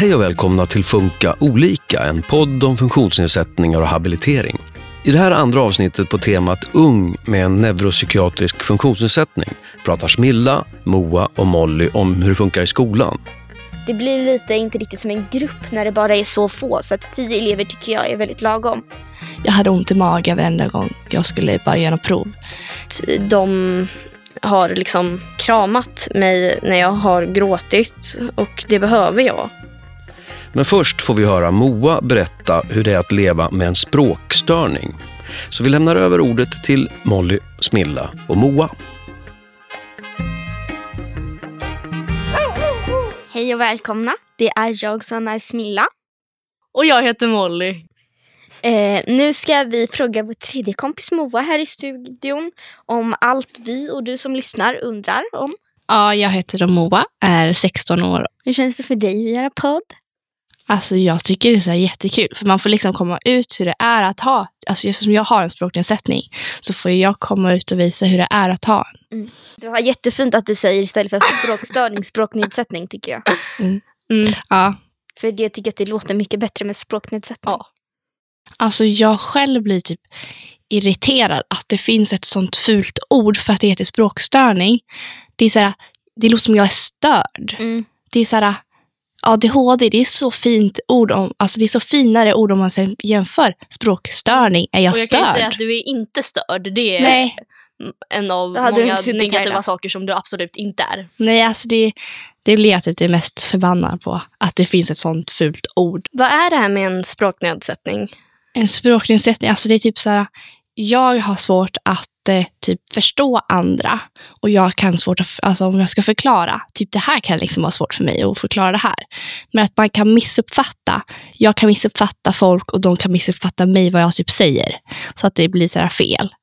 Hej och välkomna till Funka olika, en podd om funktionsnedsättningar och habilitering. I det här andra avsnittet på temat Ung med en neuropsykiatrisk funktionsnedsättning pratar Smilla, Moa och Molly om hur det funkar i skolan. Det blir lite, inte riktigt som en grupp när det bara är så få. Så att tio elever tycker jag är väldigt lagom. Jag hade ont i magen varenda gång jag skulle bara göra prov. De har liksom kramat mig när jag har gråtit och det behöver jag. Men först får vi höra Moa berätta hur det är att leva med en språkstörning. Så vi lämnar över ordet till Molly, Smilla och Moa. Hej och välkomna. Det är jag som är Smilla. Och jag heter Molly. Eh, nu ska vi fråga vår tredje kompis Moa här i studion om allt vi och du som lyssnar undrar om. Ja, jag heter Moa, är 16 år. Hur känns det för dig att göra podd? Alltså jag tycker det är så jättekul, för man får liksom komma ut hur det är att ha, alltså eftersom jag har en språknedsättning, så får jag komma ut och visa hur det är att ha en. Mm. Det var jättefint att du säger istället för språkstörning, språknedsättning tycker jag. Mm. Mm. Ja. För det tycker jag att det låter mycket bättre med språknedsättning. Ja. Alltså jag själv blir typ irriterad att det finns ett sånt fult ord för att det heter språkstörning. Det är så här, det låter som jag är störd. Mm. Det är så här, ADHD, det är så fint ord om, alltså det är så finare ord om man sen jämför språkstörning. Är jag, och jag störd? kan ju säga att du är inte störd. Det är Nej. en av många negativa saker som du absolut inte är. Nej, alltså det, det blir jag typ mest förbannad på. Att det finns ett sånt fult ord. Vad är det här med en språknedsättning? En språknedsättning, alltså det är typ så här. Jag har svårt att måste typ förstå andra. Och jag kan svårt att, alltså om jag ska förklara, typ det här kan liksom vara svårt för mig att förklara det här. Men att man kan missuppfatta. Jag kan missuppfatta folk och de kan missuppfatta mig vad jag typ säger. Så att det blir så här fel.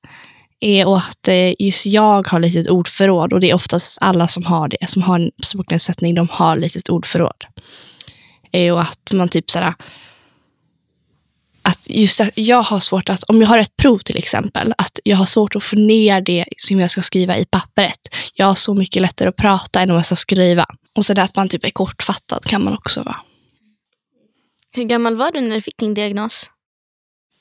Eh, och att eh, just jag har lite ordförråd och det är oftast alla som har det, som har en språknedsättning, de har lite ordförråd. Eh, och att man typ så här att just att jag har svårt att, om jag har ett prov till exempel, att jag har svårt att få ner det som jag ska skriva i pappret. Jag har så mycket lättare att prata än om jag ska skriva. Och sen att man typ är kortfattad kan man också vara. Hur gammal var du när du fick din diagnos?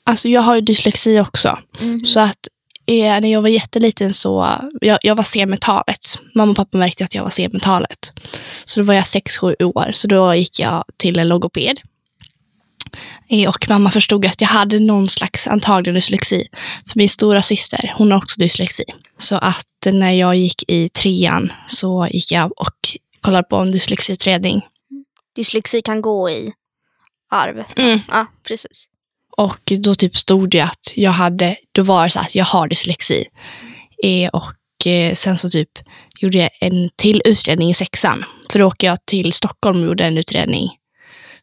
Alltså jag har ju dyslexi också. Så att eh, när jag var jätteliten så, jag, jag var sen med talet. Mamma och pappa märkte att jag var sen med talet. Så då var jag 6-7 år, så då gick jag till en logoped. Och mamma förstod att jag hade någon slags antagligen dyslexi. För min stora syster, hon har också dyslexi. Så att när jag gick i trean så gick jag och kollade på en dyslexiutredning. Dyslexi kan gå i arv. Mm. Ja, precis. Och då typ stod det att jag hade, då var det så att jag har dyslexi. Eh, och eh, sen så typ gjorde jag en till utredning i sexan. För då åkte jag till Stockholm och gjorde en utredning.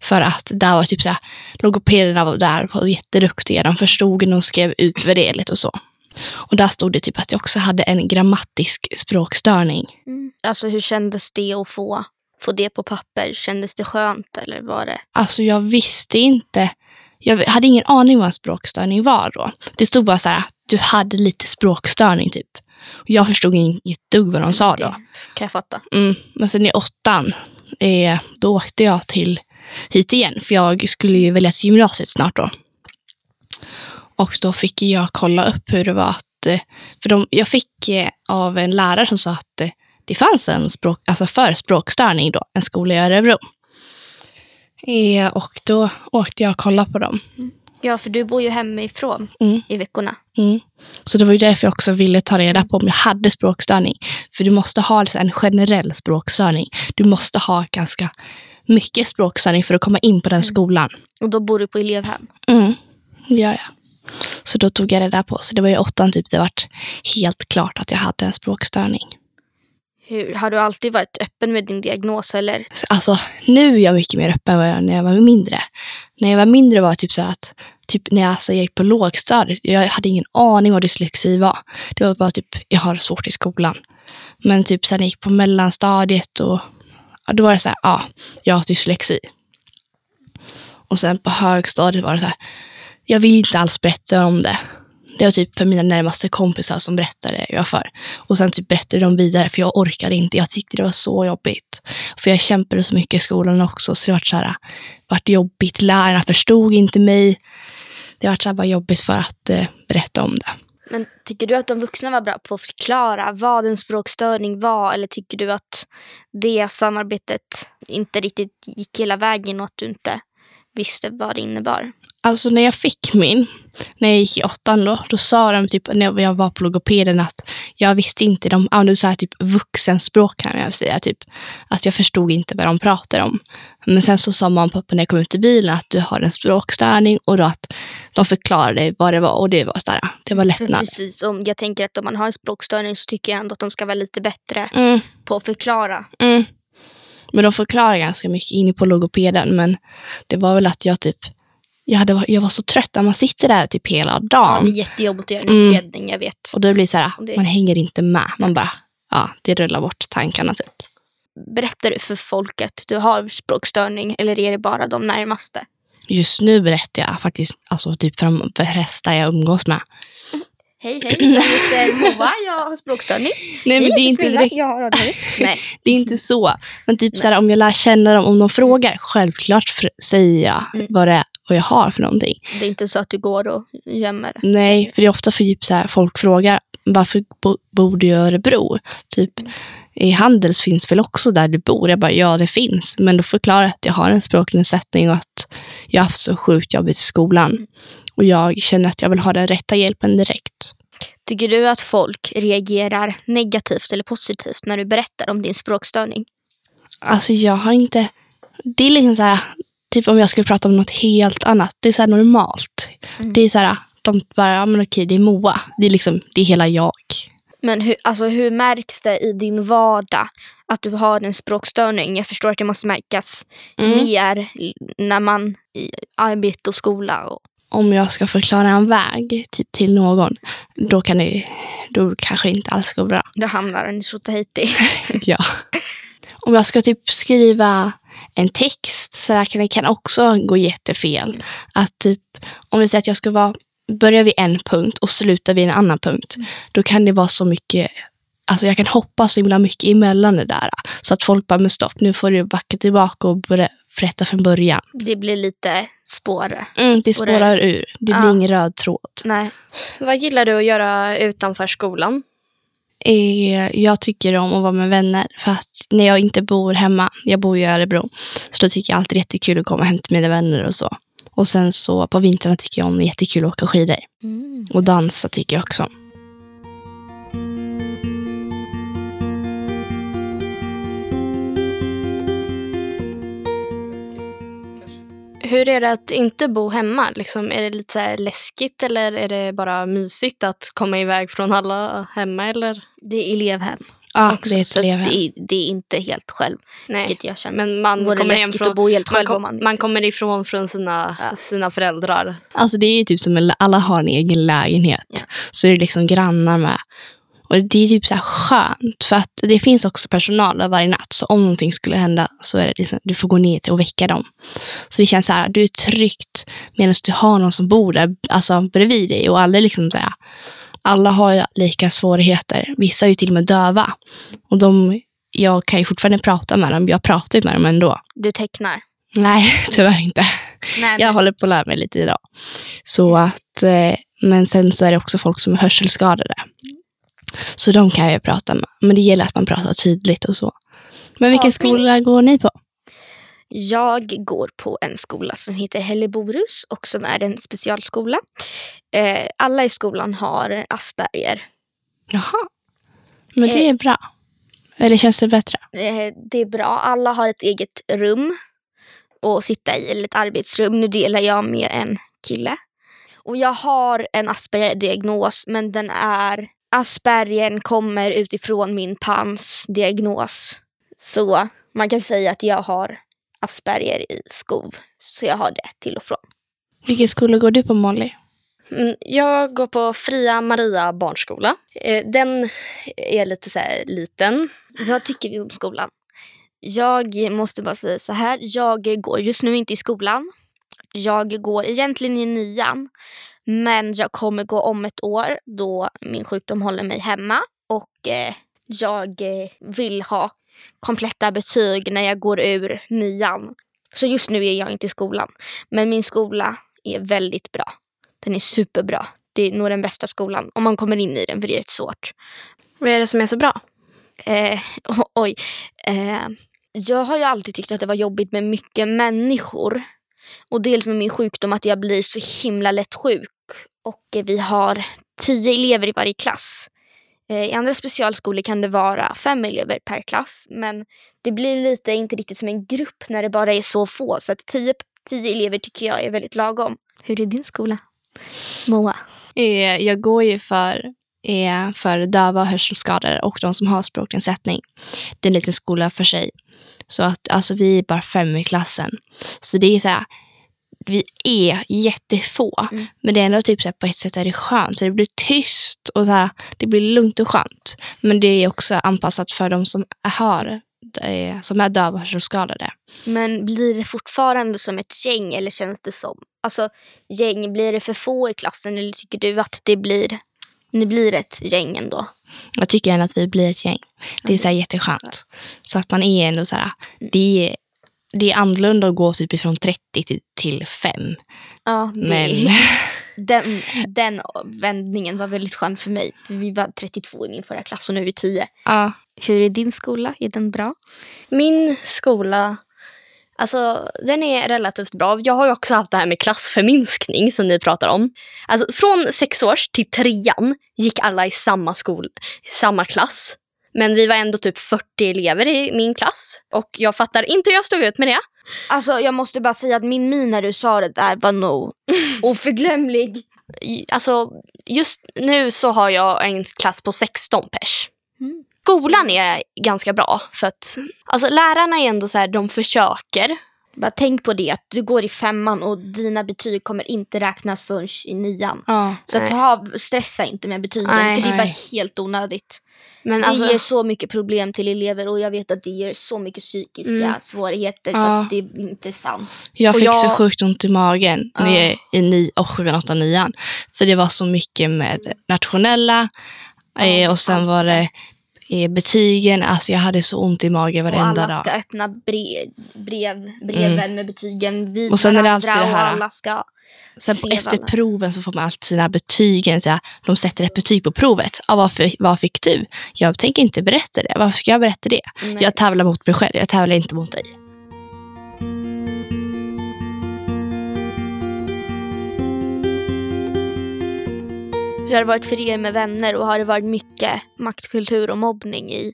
För att där var typ så här, logopederna var där var jätteduktiga. De förstod när de skrev ut värdeligt och så. Och där stod det typ att jag också hade en grammatisk språkstörning. Alltså hur kändes det att få, få det på papper? Kändes det skönt eller var det? Alltså jag visste inte. Jag hade ingen aning vad en språkstörning var då. Det stod bara så här, du hade lite språkstörning typ. Och jag förstod inget dugg vad de sa då. Det kan jag fatta. Mm. Men sen i åttan, eh, då åkte jag till hit igen. För jag skulle ju välja till gymnasiet snart då. Och då fick jag kolla upp hur det var att, eh, för de, jag fick eh, av en lärare som sa att eh, det fanns en språk, alltså för språkstörning då, en skola i Örebro. Eh, och då åkte jag och kollade på dem. Ja, för du bor ju hemifrån Mm. i veckorna. Mm. Så det var ju därför jag också ville ta reda på om jag hade språkstörning. För du måste ha en generell språkstörning. Du måste ha ganska mycket språkstörning för att komma in på den skolan. Och då bor du på elevhem. Mm, det gör jag. Så då tog jag där på. Så det var i åttan typ det vart helt klart att jag hade en språkstörning. Hur, har du alltid varit öppen med din diagnos eller? Alltså nu är jag mycket mer öppen än jag när jag var mindre. När jag var mindre var det typ så att typ när jag, alltså, jag gick på lågstadiet, jag hade ingen aning vad dyslexi var. Det var bara typ, jag har svårt i skolan. Men typ sen jag gick på mellanstadiet och ja, då var det så här, ja, jag har dyslexi. Och sen på högstadiet var det så här, jag vill inte alls berätta om det. Det var typ för mina närmaste kompisar som berättade jag för. Och sen typ berättade de vidare för jag orkade inte. Jag tyckte det var så jobbigt. För jag kämpade så mycket i skolan också så det var så här, vart jobbigt. Lärarna förstod inte mig. Det var så här bara jobbigt för att eh, berätta om det. Men tycker du att de vuxna var bra på att förklara vad en språkstörning var? Eller tycker du att det samarbetet inte riktigt gick hela vägen och att du inte visste vad det innebar? Alltså när jag fick min, när jag gick i åttan då, då sa de typ när jag var på logopeden att jag visste inte, de använde så här typ vuxenspråk kan jag säga, typ att jag förstod inte vad de pratade om. Men sen så sa mamma och pappa när jag kom ut i bilen att du har en språkstörning och då att de förklarade vad det var och det var så där, det var lättnad. Precis, om jag tänker att om man har en språkstörning så tycker jag ändå att de ska vara lite bättre Mm, på att förklara. mm. Men de förklarade ganska mycket inne på logopeden, men det var väl att jag typ jag, hade, jag var så trött när man sitter där typ hela Ja, dagen. det är jättejobbigt att göra en Mm. utredning, jag vet. Och då blir det så här, det- man hänger inte med. Man bara, ja, det rullar bort tankarna typ. Berättar du för folk att du har språkstörning eller är det bara de närmaste? Just nu berättar jag faktiskt alltså, typ för de flesta jag umgås med. Hej, hej, jag heter Moa, jag har språkstörning. Nej, men det är inte direkt, Jag har ADHD. Nej, det är inte så. Men typ så här, om jag lär känna dem, om de frågar, självklart säger jag Mm. vad, det är, vad jag har för någonting. det är inte så att du går och gömmer. Nej, för det är ofta för typ så här, folk frågar varför bo, bor du i Örebro? Typ, i Handels finns väl också där du bor? Jag bara, ja det finns. Men då förklarar jag att jag har en språknedsättning och att jag har haft så sjukt jobbigt i skolan. Och jag känner att jag vill ha den rätta hjälpen direkt. Tycker du att folk reagerar negativt eller positivt när du berättar om din språkstörning? Alltså jag har inte... Det är liksom så här, typ om jag skulle prata om något helt annat. Det är så här normalt. Mm. Det är så här, de bara, ja men okej, det är Moa. Det är liksom, det är hela jag. Men hur, alltså, hur märks det i din vardag att du har en språkstörning? Jag förstår att det måste märkas Mm. mer när man i arbete och skola. Och, Om jag ska förklara en väg typ till någon, då kan det då kanske det inte alls gå bra. då hamnar den i Tjotahejti. ja. Om jag ska typ skriva en text så där kan det kan också gå jättefel. Att typ, om vi säger att jag ska vara, börja vid en punkt och sluta vid en annan punkt. Då kan det vara så mycket, alltså jag kan hoppa så himla mycket emellan det där. Så att folk bara, men stopp, nu får du backa tillbaka och börja berätta från början. Det blir lite spårare. Mm, det Spårar spårar ur. Det blir Ja. ingen röd tråd. Nej. Vad gillar du att göra utanför skolan? Eh, jag tycker om att vara med vänner. För att när jag inte bor hemma, jag bor i Örebro, så då tycker jag alltid det är jättekul att komma hem till mina vänner och så. Och sen så på vintrarna tycker jag om det är jättekul att åka skidor. Mm. Och dansa tycker jag också om. Hur är det att inte bo hemma? Liksom, är det lite så här läskigt eller är det bara mysigt att komma iväg från alla hemma? Eller? Det är elevhem Ja, också. det är så det, är, det är inte helt själv, Nej. vilket jag känner. Men man Vore kommer, hem från, att bo helt man, kom, om man, man kommer ifrån från sina, Ja. sina föräldrar. Alltså det är ju typ som alla har en egen lägenhet. Ja. Så är det liksom grannar med. Och det är typ så här skönt. För att det finns också personal där varje natt. Så om någonting skulle hända så är det liksom, du får gå ner till och väcka dem. Så det känns så här, du är tryggt medan du har någon som bor där alltså bredvid dig. Och alla liksom så här, alla har ju lika svårigheter. Vissa är ju till och med döva. Och de, jag kan ju fortfarande prata med dem. Jag pratar ju med dem ändå. Du tecknar. Nej, tyvärr inte. Nej, Jag håller på att lära mig lite idag. Så att, eh, men sen så är det också folk som är hörselskadade. Så de kan jag prata med. Men det gäller att man pratar tydligt och så. Men vilken Ja, skola går ni på? Jag går på en skola som heter Helleborus och som är en specialskola. Eh, alla i skolan har Asperger. Jaha. Men det är bra. Eller känns det bättre? Eh, det är bra. Alla har ett eget rum att sitta i, eller ett arbetsrum. Nu delar jag med en kille. Och jag har en Asperger-diagnos, men den är... Aspergern kommer utifrån min PANS diagnos. Så man kan säga att jag har Asperger i skov. Så jag har det till och från. Vilken skola går du på Molly? Mm, Jag går på Fria Maria barnskola. Eh, Den är lite så liten. Vad tycker vi om skolan? Jag måste bara säga så här. Jag går just nu inte i skolan. Jag går egentligen i nian. Men jag kommer gå om ett år då min sjukdom håller mig hemma och eh, jag eh, vill ha kompletta betyg när jag går ur nian. Så just nu är jag inte i skolan. Men min skola är väldigt bra. Den är superbra. Det är nog den bästa skolan om man kommer in i den för det är rätt svårt. Vad är det som är så bra? Eh, oj. Eh, jag har ju alltid tyckt att det var jobbigt med mycket människor. Och dels med min sjukdom att jag blir så himla lätt sjuk. Och eh, vi har tio elever i varje klass. Eh, I andra specialskolor kan det vara fem elever per klass. Men det blir lite inte riktigt som en grupp när det bara är så få. Så att tio, tio elever tycker jag är väldigt lagom. Hur är din skola? Moa? Eh, Jag går ju för, för döva och hörselskadade och de som har språknedsättning. Det är en liten skola för sig. Så att alltså, vi är bara fem i klassen. Så det är så här, vi är jättefå. Mm. Men det är ändå typ så här, på ett sätt är det skönt. För det blir tyst och så här, det blir lugnt och skönt. Men det är också anpassat för de som har eh, som är döva och hörselskadade. Men blir det fortfarande som ett gäng eller känns det som, alltså gäng, blir det för få i klassen eller tycker du att det blir, ni blir ett gäng ändå? Jag tycker ändå att vi blir ett gäng. Det är så här jätteskönt. Så att man är ändå så här, det är, det är annorlunda att gå typ ifrån 30 till, till 5. Ja, det, Men den, den vändningen var väldigt skön för mig. För vi var 32 i min förra klass och nu är vi 10. ja, Hur är din skola? Är den bra? Min skola, alltså den är relativt bra. Jag har ju också haft det här med klassförminskning som ni pratar om. Alltså från sex års till trean gick alla i samma skol, samma klass. Men vi var ändå typ 40 elever i min klass. Och jag fattar inte hur jag stod ut med det. Alltså jag måste bara säga att min min när du sa det där var nog oförglömlig. Alltså just nu så har jag en klass på 16 pers. Mm. Skolan är ganska bra för att alltså, lärarna är ändå så här, de försöker. Bara tänk på det att du går i femman och dina betyg kommer inte räknas förrän i nian. ja. Så att ha, stressa inte med betygen Nej. för det är bara helt onödigt. Men Det alltså, ger så mycket problem till elever och jag vet att det ger så mycket psykiska Mm. svårigheter så Ja. att det är inte sant. Jag Och fick jag- så sjukt ont i magen Ja. när jag i ni, och 7, 8, 9. För det var så mycket med nationella eh, och sen var det betygen. Alltså jag hade så ont i magen Och varenda alla ska dag. öppna brev, brev, breven med betygen vid Och sen är det alltid varandra det och här- alla ska Sen se efter varandra. proven så får man alltid sina betygen. Så här, de sätter ett betyg på provet. Ja, vad, vad fick du? Jag tänker inte berätta det. Varför ska jag berätta det? Nej. Jag tävlar mot mig själv. Jag tävlar inte mot dig. Hur har det varit för er med vänner och har det varit mycket maktkultur och mobbning i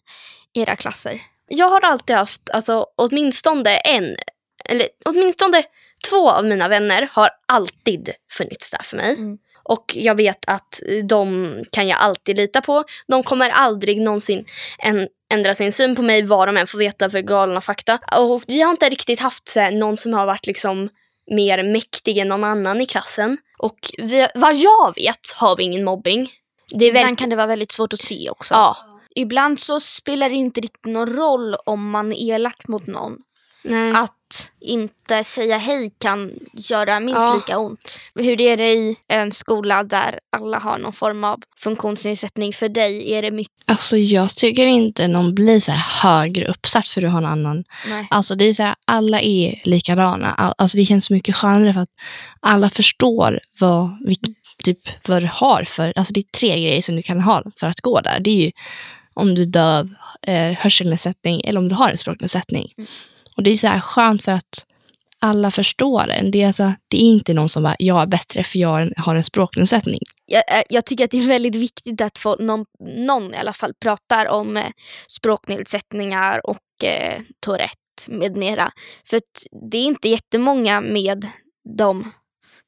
era klasser? jag har alltid haft alltså, åtminstone en, eller åtminstone två av mina vänner har alltid funnits där för mig. Mm. Och jag vet att de kan jag alltid lita på. De kommer aldrig någonsin en, ändra sin syn på mig vad de än får veta för galna fakta. Och vi har inte riktigt haft så här, någon som har varit liksom mer mäktig än någon annan i klassen. Och vi, vad jag vet har vi ingen mobbing. Det är Ibland väldigt... kan det vara väldigt svårt att se också. Ja. Ibland så spelar det inte riktigt någon roll om man är elak mot någon. Nej. Att inte säga hej kan göra minst Ja. lika ont. Hur är det i en skola där alla har någon form av funktionsnedsättning? För dig är det mycket... Alltså jag tycker inte någon blir så här högre uppsatt för att ha en annan. Nej. Alltså det är så här, alla är likadana. All- Alltså det känns så mycket skönare för att alla förstår vad, vilk, typ, vad du har för, alltså det är tre grejer som du kan ha för att gå där. Det är ju om du är döv, eh, hörselnedsättning eller om du har en språknedsättning. Mm. Och det är så här skönt för att alla förstår en. Det är, alltså, det är inte någon som bara, jag är bättre för jag har en språknedsättning. jag, eh, jag tycker att det är väldigt viktigt att få, någon, någon i alla fall pratar om eh, språknedsättningar och eh, Tourette med mera. För att det är inte jättemånga med de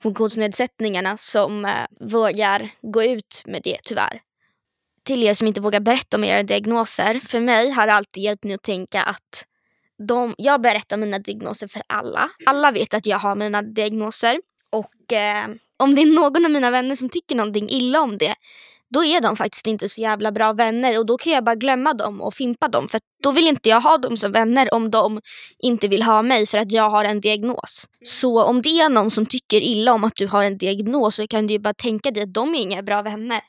funktionsnedsättningarna som eh, vågar gå ut med det tyvärr. Till er som inte vågar berätta om era diagnoser, för mig har det alltid hjälpt mig att tänka att de, jag berättar mina diagnoser för alla. Alla vet att jag har mina diagnoser. Och eh, om det är någon av mina vänner som tycker någonting illa om det, då är de faktiskt inte så jävla bra vänner och då kan jag bara glömma dem och fimpa dem för då vill inte jag ha dem som vänner om de inte vill ha mig för att jag har en diagnos. Så om det är någon som tycker illa om att du har en diagnos så kan du ju bara tänka dig att de är inga bra vänner.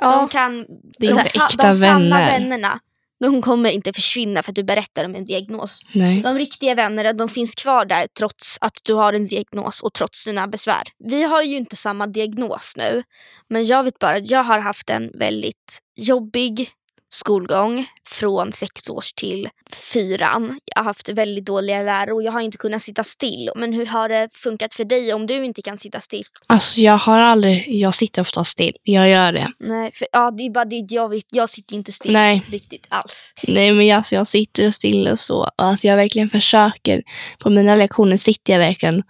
De kan, Det är så inte äkta de sanna vänner. vännerna, de kommer inte försvinna för att du berättar om en diagnos. Nej. De riktiga vännerna de finns kvar där trots att du har en diagnos och trots dina besvär. Vi har ju inte samma diagnos nu men jag vet bara att jag har haft en väldigt jobbig skolgång från sex års till fyran. Jag har haft väldigt dåliga lärare och jag har inte kunnat sitta still. Men hur har det funkat för dig om du inte kan sitta still? Alltså jag har aldrig, jag sitter ofta still. Jag gör det. Nej, för, ja, det är bara det jag vet. Jag sitter inte still Nej. riktigt alls. Nej men alltså jag sitter still och så. Och Alltså jag verkligen försöker. På mina lektioner sitter jag verkligen.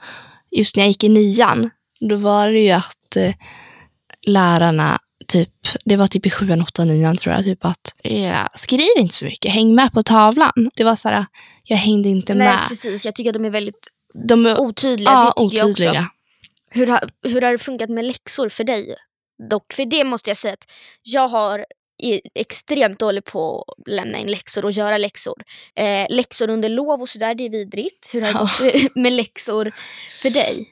Just när jag gick i nian. Då var det ju att eh, lärarna typ, det var typ i sjuan, åttan, nian tror jag. Typ att ja, skriv inte så mycket, häng med på tavlan. Det var så här, jag hängde inte Nej, med. precis. Jag tycker att de är väldigt De är otydliga. ja, det tycker jag också. otydliga. Hur har, hur har det funkat med läxor för dig? Dock, för det måste jag säga att jag har är extremt dålig på att lämna in läxor och göra läxor. Eh, läxor under lov och sådär, det är vidrigt. Hur har det Ja. gått med läxor för dig?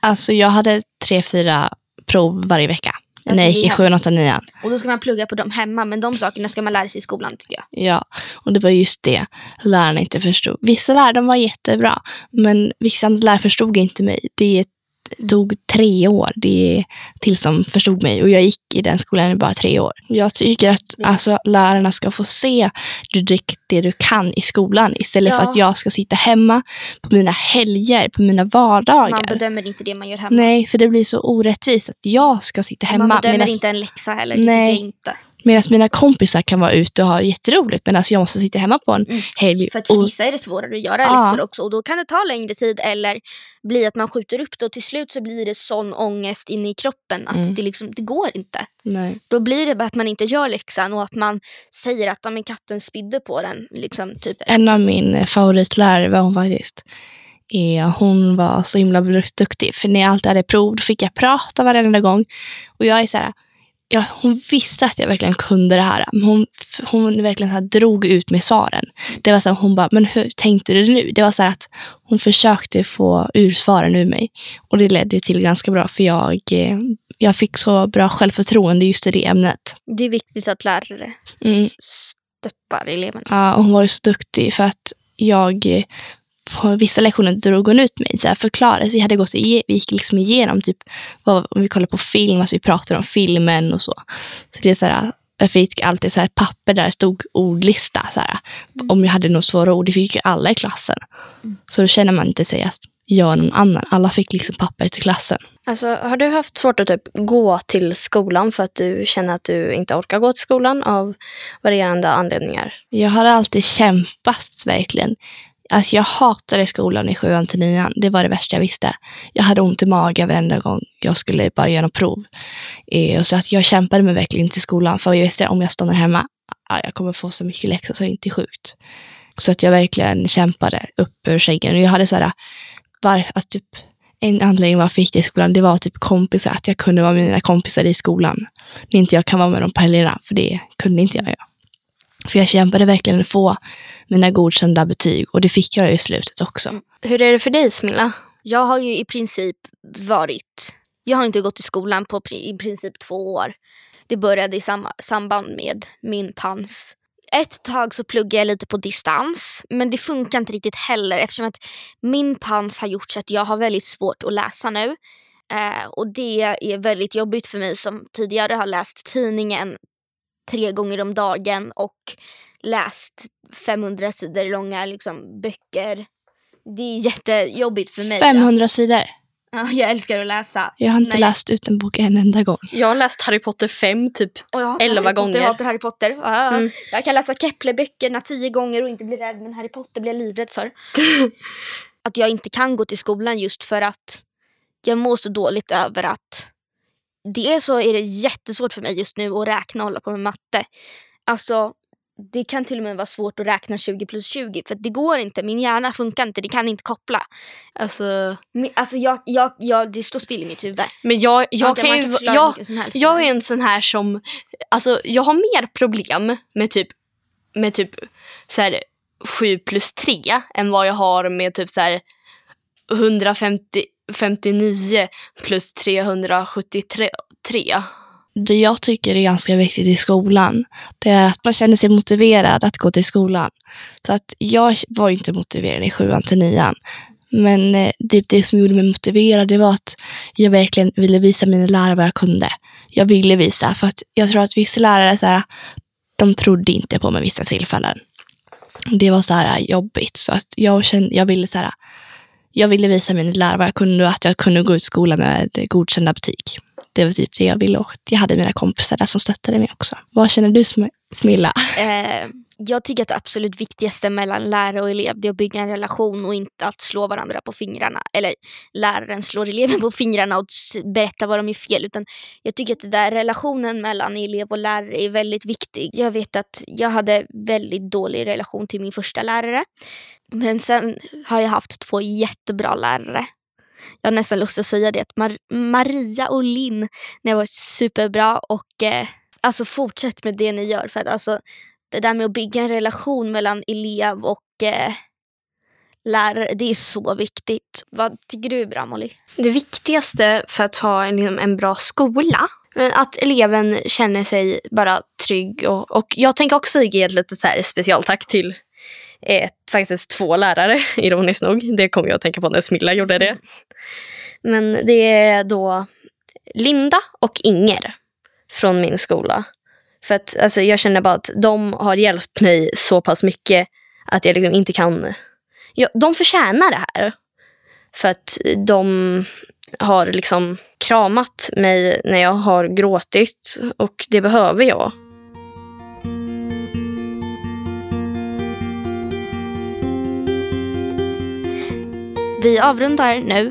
Alltså jag hade tre, fyra prov varje vecka. När jag gick i är sjuan, åttan, nian. Och då ska man plugga på dem hemma, men de sakerna ska man lära sig i skolan tycker jag. Ja, och det var just det lärarna inte förstod. Vissa lärare de var jättebra, men vissa andra lärare förstod inte mig. Det tog tre år det tills de förstod mig och jag gick i den skolan i bara tre år. Jag tycker att Ja. alltså, lärarna ska få se det, det du kan i skolan istället för Ja. att jag ska sitta hemma på mina helger, på mina vardagar. Man bedömer inte det man gör hemma. Nej, för det blir så orättvist att jag ska sitta man hemma bedömer medan inte en läxa heller, det Nej. tycker jag inte. Medan mina kompisar kan vara ute och ha jätteroligt medan jag måste sitta hemma på en Mm. helg. För att för och, vissa är det svårare att göra Ja. läxor också och då kan det ta längre tid eller bli att man skjuter upp det och till slut så blir det sån ångest inne i kroppen att Mm. det, liksom, det går inte. nej. Då blir det bara att man inte gör läxan och att man säger att "Ja, men katten spydde på den. Liksom, typ. En av min eh, favoritlärare var hon faktiskt. Eh, Hon var så himla duktig. För när jag alltid hade prov då fick jag prata varenda gång. Och jag är så här, ja, hon visste att jag verkligen kunde det här. Hon, hon verkligen så drog ut med svaren. Det var så här, hon bara, men hur tänkte du nu? Det var så här att hon försökte få ur svaren ur mig. Och det ledde ju till ganska bra för jag, eh, jag fick så bra självförtroende just i det ämnet. Det är viktigt att lärare Mm. stöttar eleverna. Ja, och hon var ju så duktig för att jag eh, på vissa lektioner drog hon ut mig. Så här, förklarade. Vi, hade gått vi gick liksom igenom typ, vad, om vi kollar på film, att vi pratade om filmen och så. Så det är så här, jag fick alltid så här papper där det stod ordlista. Så här, Om jag hade något svåra ord. Det fick ju alla i klassen. Så då känner man inte sig att jag är någon annan. Alla fick liksom papper till klassen. Alltså, har du haft svårt att typ gå till skolan för att du känner att du inte orkar gå till skolan av varierande anledningar? Jag har alltid kämpat verkligen. Alltså jag hatade skolan i sjuan till nian. Det var det värsta jag visste. Jag hade ont i magen varenda gång jag skulle bara göra något prov. Eh, så att jag kämpade mig verkligen till skolan. För jag visste om jag stannar hemma, ja, jag kommer få så mycket läxor så det är inte sjukt. Så att jag verkligen kämpade upp ur skäggen. Jag hade så här, var, att typ, en anledning varför jag gick till skolan, det var typ kompisar. Att jag kunde vara med mina kompisar i skolan. När inte jag kan vara med dem på helgerna, för det kunde inte jag göra. För jag kämpade verkligen att få mina godkända betyg och det fick jag i slutet också. Hur är det för dig Smilla? Jag har ju i princip varit... Jag har inte gått i skolan på i princip två år. Det började i samma, samband med min pans. Ett tag så pluggade jag lite på distans, men det funkar inte riktigt heller eftersom att min pans har gjort så att jag har väldigt svårt att läsa nu. Eh, och det är väldigt jobbigt för mig som tidigare har läst tidningen tre gånger om dagen och läst 500 sidor långa liksom, böcker. Det är jättejobbigt för mig. 500 sidor. Ja, jag älskar att läsa. Jag har inte Nej. läst ut en bok en enda gång. Jag har läst Harry Potter 5 typ. Och Elva Potter, gånger. Jag hatar Harry Potter. Ah, Mm. Jag kan läsa Kepler-böckerna tio gånger och inte bli rädd, men Harry Potter blir jag livrädd för. att jag inte kan gå till skolan just för att jag mår så dåligt över att dels så är det jättesvårt för mig just nu att räkna och hålla på med matte. Alltså, det kan till och med vara svårt att räkna 20 plus 20 för det går inte, min hjärna funkar inte, det kan inte koppla. Alltså, Men, alltså jag, jag, jag, det står still i mitt huvud. men jag, jag Man kan man ju... förklara jag, jag är en sån här som... Alltså, jag har mer problem med typ, med typ så här, 7 plus 3 än vad jag har med typ så här 159 plus 373. Det jag tycker är ganska viktigt i skolan, det är att man känner sig motiverad att gå till skolan. Så att jag var ju inte motiverad i sjuan till nian. Men eh, det, det som gjorde mig motiverad, det var att jag verkligen ville visa mina lärare vad jag kunde. Jag ville visa, för att jag tror att vissa lärare, så här, de trodde inte på mig vissa tillfällen. Det var så här eh, jobbigt, så att jag, kände, jag ville så här, jag ville visa mina lärare vad jag kunde och att jag kunde gå ut skolan med godkända betyg. Det var typ det jag ville och jag hade mina kompisar där som stöttade mig också. Vad känner du Sm- Smilla? Eh, jag tycker att det absolut viktigaste mellan lärare och elev det är att bygga en relation och inte att slå varandra på fingrarna. Eller läraren slår eleven på fingrarna och berättar vad de är fel. Utan jag tycker att den där relationen mellan elev och lärare är väldigt viktig. Jag vet att jag hade väldigt dålig relation till min första lärare. Men sen har jag haft två jättebra lärare. Jag har nästan lust att säga det att Mar- Maria och Linn ni har varit superbra och eh, alltså fortsätt med det ni gör. För att alltså det där med att bygga en relation mellan elev och eh, lärare, det är så viktigt. Vad tycker du är bra Molly? Det viktigaste för att ha en, liksom, en bra skola men att eleven känner sig bara trygg. Och, och jag tänker också ge ett litet så här specialtack till eh, faktiskt två lärare, ironiskt nog. Det kom jag att tänka på när Smilla gjorde det. Men det är då Linda och Inger från min skola. För att alltså, jag känner bara att de har hjälpt mig så pass mycket att jag liksom inte kan... Ja, de förtjänar det här. För att de har liksom kramat mig när jag har gråtit och det behöver jag. Vi avrundar nu.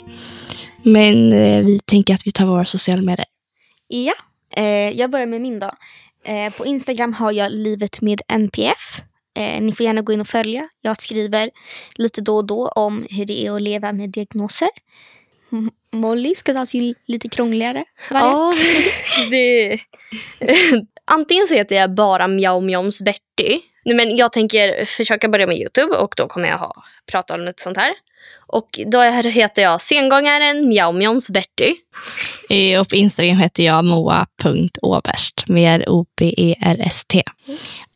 Men eh, vi tänker att vi tar våra sociala medier. Ja, eh, jag börjar med min då. Eh, på Instagram har jag livet med NPF. Eh, ni får gärna gå in och följa. Jag skriver lite då och då om hur det är att leva med diagnoser. Molly ska ta sin lite krångligare. Ja, det... Antingen så heter jag bara Mjau Mjaums Betty. Nej, men jag tänker försöka börja med Youtube och då kommer jag ha, prata om lite sånt här. Och då heter jag sengångaren Mjau Mjaums Betty. Eh, Och på Instagram heter jag moa.oberst med O-B-E-R-S-T.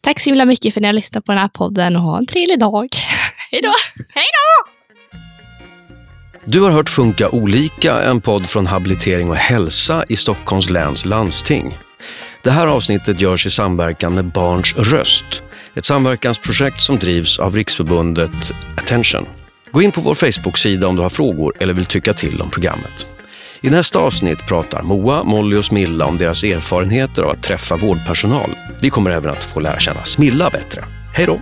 Tack så himla mycket för att ni har lyssnat på den här podden och ha en trevlig dag. Hej då! Du har hört Funka olika, en podd från Habilitering och hälsa i Stockholms läns landsting. Det här avsnittet görs i samverkan med Barns röst, ett samverkansprojekt som drivs av Riksförbundet Attention. Gå in på vår Facebook-sida om du har frågor eller vill tycka till om programmet. I nästa avsnitt pratar Moa, Molly och Smilla om deras erfarenheter av att träffa vårdpersonal. Vi kommer även att få lära känna Smilla bättre. Hej då!